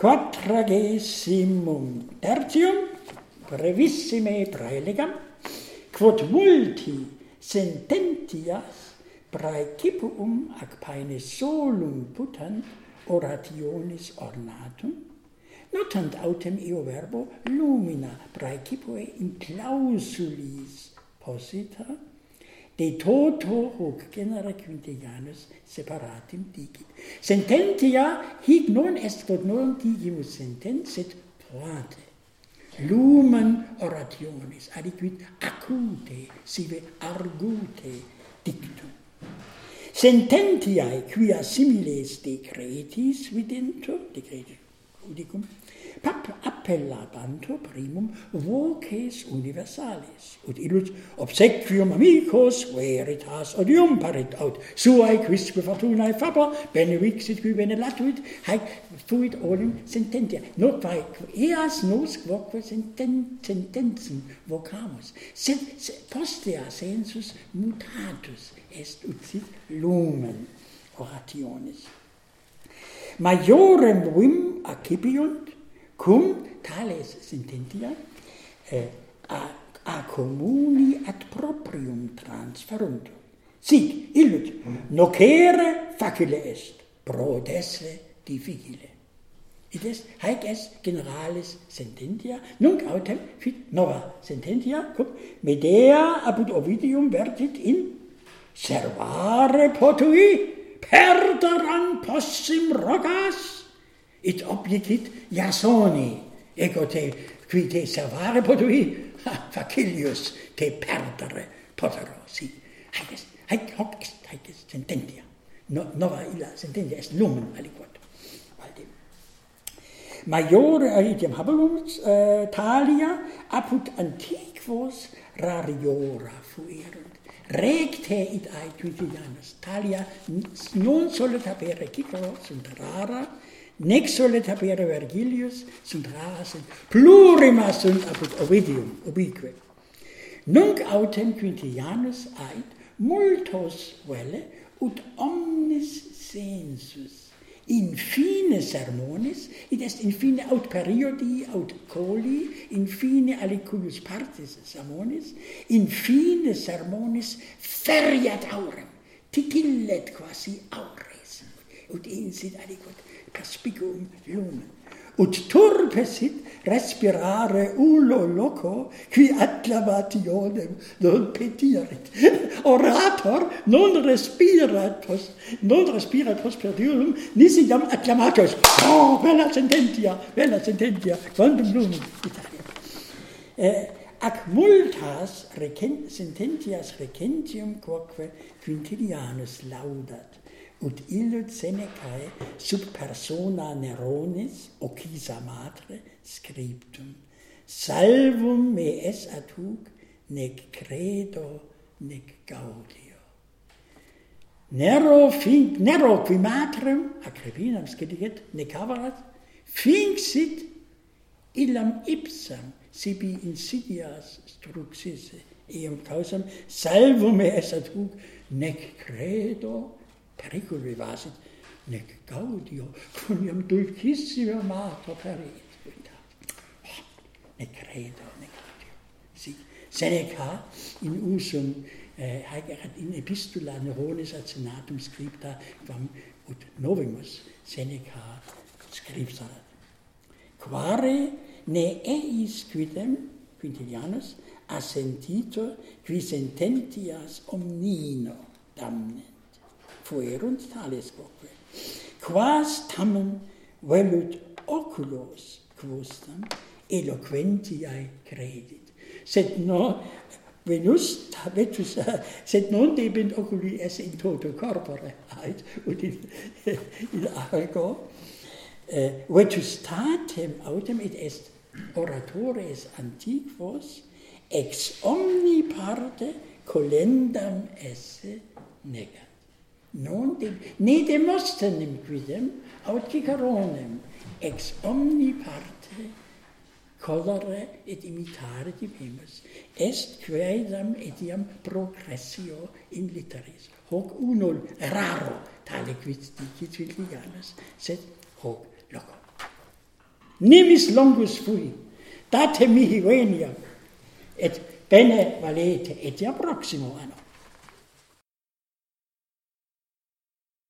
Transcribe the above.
quadragesimum tertium brevissime praelegam quod multi sententias praecipuum ac paene solum putant orationis ornatum notant autem eo verbo lumina praecipue in clausulis posita de toto hoc genera quintianus separatim dicit. Sententia hic non est quod non digimus sentens, et poate. Lumen orationis, aliquid acute, sive argute dictum. Sententiae quia similes decretis videntur, decretis judicum, pap appellat antro primum voces universalis, ut illus obsequium amicos veritas odium parit aut suae quisque fortunae faber bene vixit qui bene latuit haec fuit olim sententia. Not quae eas nos quoque senten, vocamus sed se, postea sensus mutatus est ut sit lumen orationis. Majorem vim accipiunt cum tales sententia eh, a, a comuni ad proprium transferunt. Sic, illud, nocere facile est, pro desse difficile. Id est, haec est generalis sententia, nunc autem fit nova sententia, cum Medea apud Ovidium vertit in servare potui, perderan possim rogas, it objicit Jasoni, ego te qui te salvare potui, ha, facilius te perdere potero, si. Haec est, haec hoc est, haec est sententia. No, nova illa sententia est lumen aliquot. Valde. Maior etiam habemus uh, eh, talia apud antiquos rariora fuerunt. Recte id aequitianus. Talia non solet habere, reciclo sunt rara, Nec solet habere Vergilius, sunt raras plurima plurimas sunt apud Ovidium, ubique. Nunc autem Quintianus ait multos velle ut omnis sensus in fine sermonis, id est in fine aut periodi, aut coli, in fine alicuius partis sermonis, in fine sermonis feriat aurem, titillet quasi aures, ut insit aliquot caspicum lumen ut turpesit respirare ullo loco qui ad lavationem non petirit orator non respirat pos non respirat pos perdium nisi jam acclamatus oh bella sententia bella sententia quantum lumen Italia eh, ac multas recent, sententias recentium quoque quintilianus laudat ut illud Senecae sub persona Neronis, occisa matre, scriptum, salvum me es ad hoc, nec credo, nec gaudio. Nero finc, Nero qui matrem, acribinam scidigit, nec avarat, finxit illam ipsam, sibi insidias struxisse, eum causam, salvum me es ad hoc, nec credo, pericoli vasit, nec gaudio coniam dulcissima mato perit. Ah, ne credo, ne gaudio. Sì. Seneca in usum eh, in epistula Neronis ad senatum scripta quam ut novimus Seneca scriptarat. Quare ne eis quidem, Quintilianus, assentito qui sententias omnino damne fuerunt tales quoque. Quas tamen velut oculos quostam eloquentiae credit. Sed no venus vetus sed non debent oculi esse in toto corpore ait ut in, in argo eh, vetus tatem autem et est oratores antiquos ex omni parte colendam esse negat non de, ne demostenem quidem aut Ciceronem ex omni parte colere et imitare divimus est quaedam etiam progressio in litteris. Hoc unul raro tale quid dicit Villianus sed hoc loco. Nimis longus fui date mihi venia et bene valete etiam proximo anno.